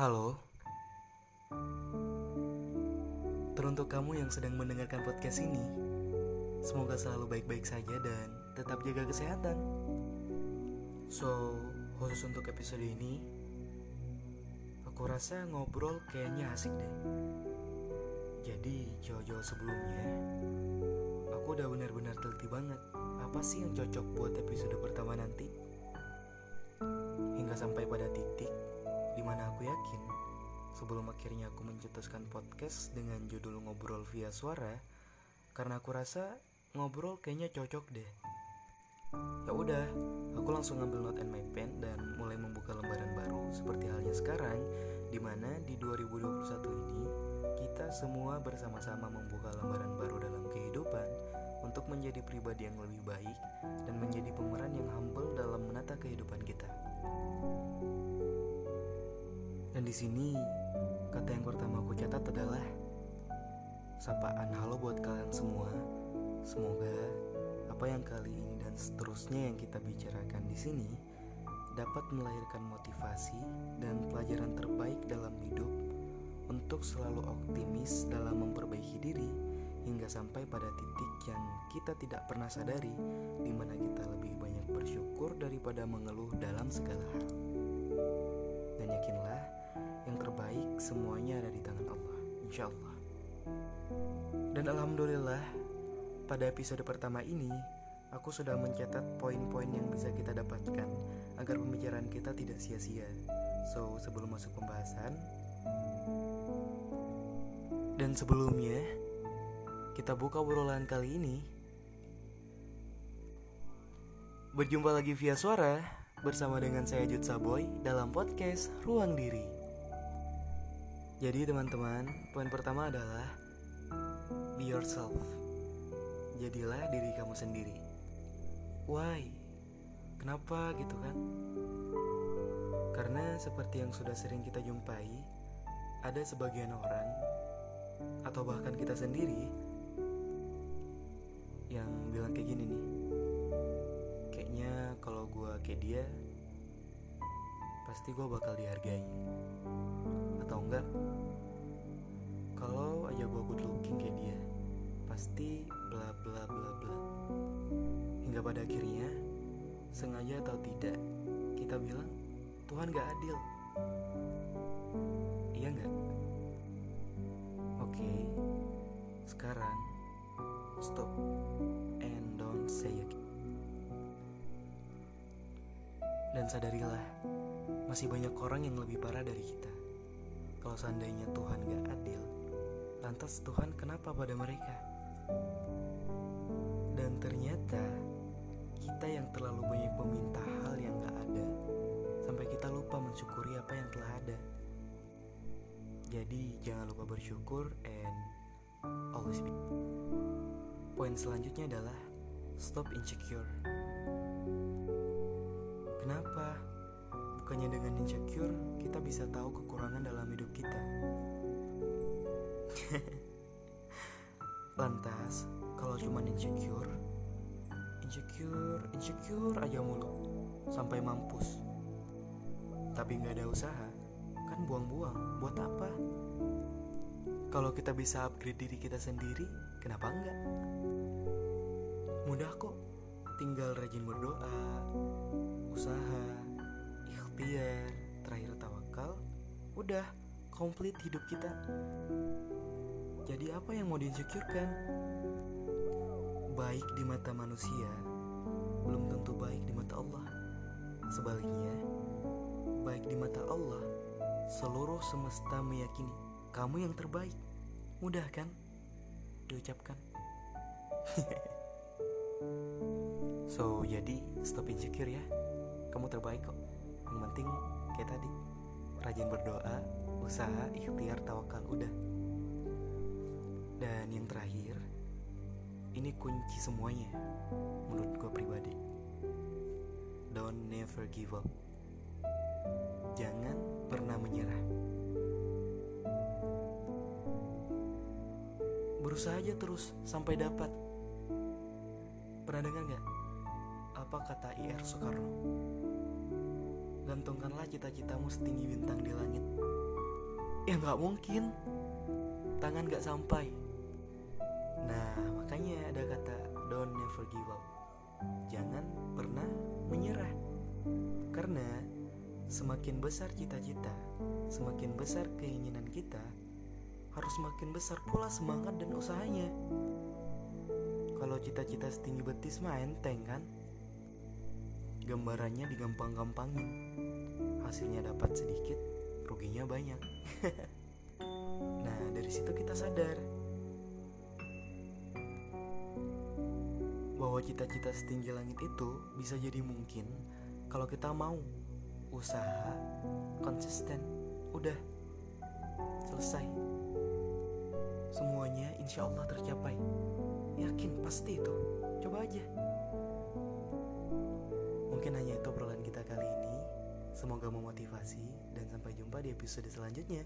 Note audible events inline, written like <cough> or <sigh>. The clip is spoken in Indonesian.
Halo. Teruntuk kamu yang sedang mendengarkan podcast ini, semoga selalu baik-baik saja dan tetap jaga kesehatan. So, khusus untuk episode ini, aku rasa ngobrol kayaknya asik deh. Jadi, jauh-jauh sebelumnya, aku udah benar-benar teliti banget apa sih yang cocok buat episode pertama nanti. Hingga sampai pada titik di mana aku yakin sebelum akhirnya aku mencetuskan podcast dengan judul ngobrol via suara karena aku rasa ngobrol kayaknya cocok deh. Ya udah aku langsung ngambil note and my pen dan mulai membuka lembaran baru seperti halnya sekarang di mana di 2021 ini kita semua bersama-sama membuka lembaran baru dalam kehidupan untuk menjadi pribadi yang lebih baik dan menjadi pemeran yang humble dalam di sini kata yang pertama aku catat adalah sapaan halo buat kalian semua. Semoga apa yang kali ini dan seterusnya yang kita bicarakan di sini dapat melahirkan motivasi dan pelajaran terbaik dalam hidup untuk selalu optimis dalam memperbaiki diri hingga sampai pada titik yang kita tidak pernah sadari di mana kita lebih banyak bersyukur daripada mengeluh dalam segala hal. Dan yakinlah semuanya ada di tangan Allah, insya Allah. Dan alhamdulillah, pada episode pertama ini, aku sudah mencatat poin-poin yang bisa kita dapatkan agar pembicaraan kita tidak sia-sia. So, sebelum masuk pembahasan, dan sebelumnya, kita buka obrolan kali ini. Berjumpa lagi via suara bersama dengan saya Jud Saboy dalam podcast Ruang Diri. Jadi teman-teman, poin pertama adalah be yourself. Jadilah diri kamu sendiri. Why? Kenapa gitu kan? Karena seperti yang sudah sering kita jumpai, ada sebagian orang atau bahkan kita sendiri yang bilang kayak gini nih. Kayaknya kalau gue kayak dia, pasti gue bakal dihargai. Atau enggak, kalau aja gue good looking kayak dia, pasti bla bla bla bla. Hingga pada akhirnya, sengaja atau tidak, kita bilang Tuhan gak adil. Iya nggak? Oke, sekarang stop and don't say again. Dan sadarilah, masih banyak orang yang lebih parah dari kita. Kalau seandainya Tuhan gak adil, lantas Tuhan kenapa pada mereka? Dan ternyata kita yang terlalu banyak meminta hal yang gak ada, sampai kita lupa mensyukuri apa yang telah ada. Jadi jangan lupa bersyukur and always be. Poin selanjutnya adalah stop insecure. Kenapa? Bukannya dengan insecure kita bisa tahu kekurangan dalam hidup kita. <laughs> Lantas, kalau cuma insecure, insecure, insecure aja mulu sampai mampus. Tapi nggak ada usaha, kan buang-buang. Buat apa? Kalau kita bisa upgrade diri kita sendiri, kenapa enggak? Mudah kok, tinggal rajin berdoa, usaha, ikhtiar, terakhir tawakal, udah komplit hidup kita. Jadi apa yang mau diinsecurekan? Baik di mata manusia, belum tentu baik di mata Allah. Sebaliknya, baik di mata Allah, seluruh semesta meyakini kamu yang terbaik. Mudah kan? Diucapkan. <laughs> so, jadi stop insecure ya. Kamu terbaik kok. Yang penting kayak tadi, rajin berdoa, usaha, ikhtiar, tawakal, udah. Dan yang terakhir, ini kunci semuanya menurut gue pribadi. Don't never give up. Jangan pernah menyerah. Berusaha aja terus sampai dapat. Pernah dengar nggak? Apa kata IR Soekarno? Gantungkanlah cita-citamu setinggi bintang di langit. ya nggak mungkin. Tangan nggak sampai. Nah makanya ada kata don't never give up. Jangan pernah menyerah. Karena semakin besar cita-cita semakin besar keinginan kita harus semakin besar pula semangat dan usahanya. Kalau cita-cita setinggi betis mah enteng kan? Gambarannya digampang-gampangin hasilnya dapat sedikit ruginya banyak. <laughs> Nah dari situ kita sadar bahwa cita-cita setinggi langit itu bisa jadi mungkin kalau kita mau usaha konsisten. Udah selesai. Semuanya insya Allah tercapai. Yakin pasti itu. Coba aja. Mungkin hanya itu semoga memotivasi dan sampai jumpa di episode selanjutnya